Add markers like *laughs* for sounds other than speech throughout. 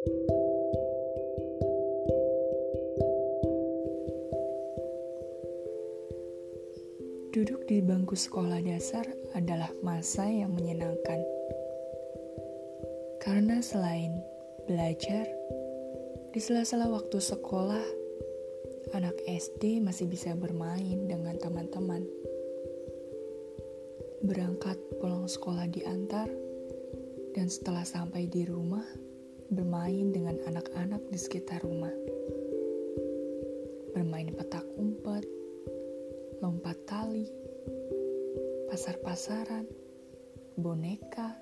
Duduk di bangku sekolah dasar adalah masa yang menyenangkan. Karena selain belajar, di sela-sela waktu sekolah, anak SD masih bisa bermain dengan teman-teman. Berangkat pulang sekolah diantar, dan setelah sampai di rumah, bermain dengan anak-anak di sekitar rumah. Bermain petak umpet, lompat tali, pasar-pasaran, boneka,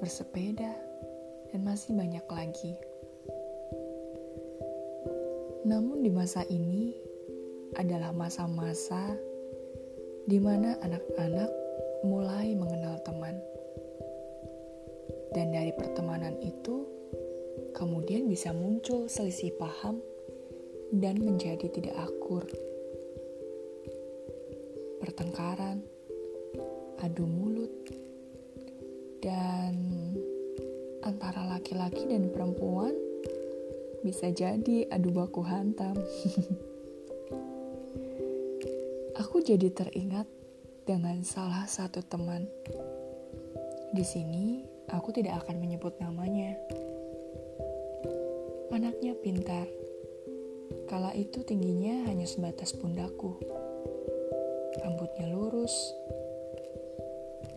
bersepeda, dan masih banyak lagi. Namun di masa ini adalah masa-masa di mana anak-anak mulai mengenal teman. Dan dari pertemanan bisa muncul selisih paham dan menjadi tidak akur pertengkaran, adu mulut, dan antara laki-laki dan perempuan bisa jadi adu baku hantam. *laughs* Aku jadi teringat dengan salah satu teman. Di sini, aku tidak akan menyebut namanya. Anaknya pintar. Kala itu tingginya hanya sebatas pundakku rambutnya lurus,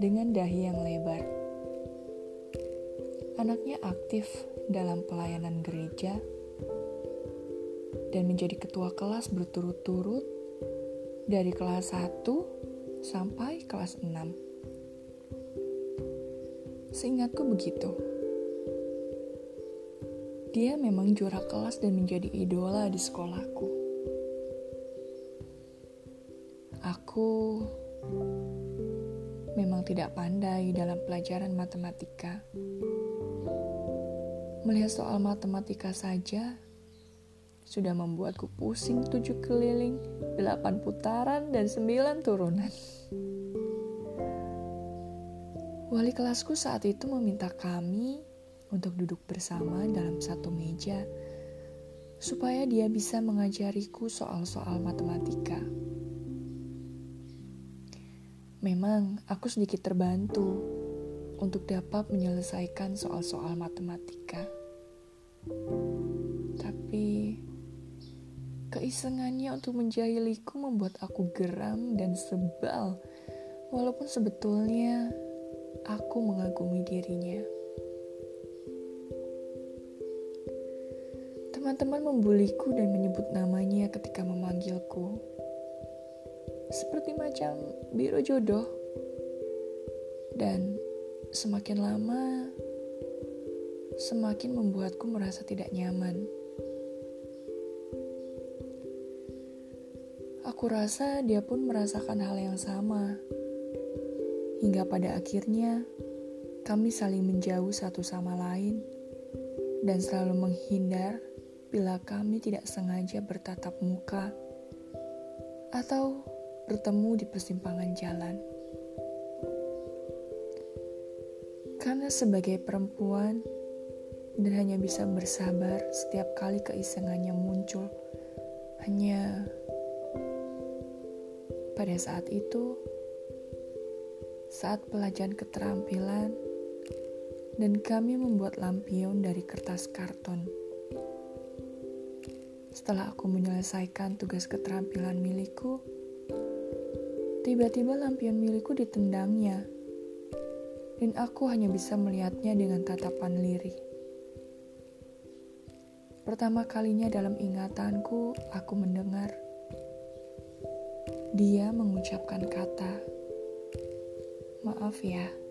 dengan dahi yang lebar. Anaknya aktif dalam pelayanan gereja dan menjadi ketua kelas berturut-turut dari kelas 1 sampai kelas 6. Seingatku begitu. Dia memang juara kelas dan menjadi idola di sekolahku. Aku memang tidak pandai dalam pelajaran matematika. Melihat soal matematika saja sudah membuatku pusing tujuh keliling, delapan putaran, dan sembilan turunan. Wali kelasku saat itu meminta kami untuk duduk bersama dalam satu meja supaya dia bisa mengajariku soal-soal matematika. Memang aku sedikit terbantu untuk dapat menyelesaikan soal-soal matematika. Tapi keisengannya untuk menjahiliku membuat aku geram dan sebal, walaupun sebetulnya aku mengagumi dirinya. Teman-teman membuliku dan menyebut namanya ketika memanggilku seperti macam biro jodoh. Dan semakin lama, semakin membuatku merasa tidak nyaman. Aku rasa dia pun merasakan hal yang sama. Hingga pada akhirnya, kami saling menjauh satu sama lain dan selalu menghindar bila kami tidak sengaja bertatap muka atau bertemu di persimpangan jalan. Karena sebagai perempuan dan hanya bisa bersabar setiap kali keisengannya muncul, hanya pada saat itu, saat pelajaran keterampilan, dan kami membuat lampion dari kertas karton. Setelah aku menyelesaikan tugas keterampilan milikku, Tiba-tiba lampion milikku ditendangnya, dan aku hanya bisa melihatnya dengan tatapan lirih. Pertama kalinya dalam ingatanku, aku mendengar dia mengucapkan kata, "Maaf ya."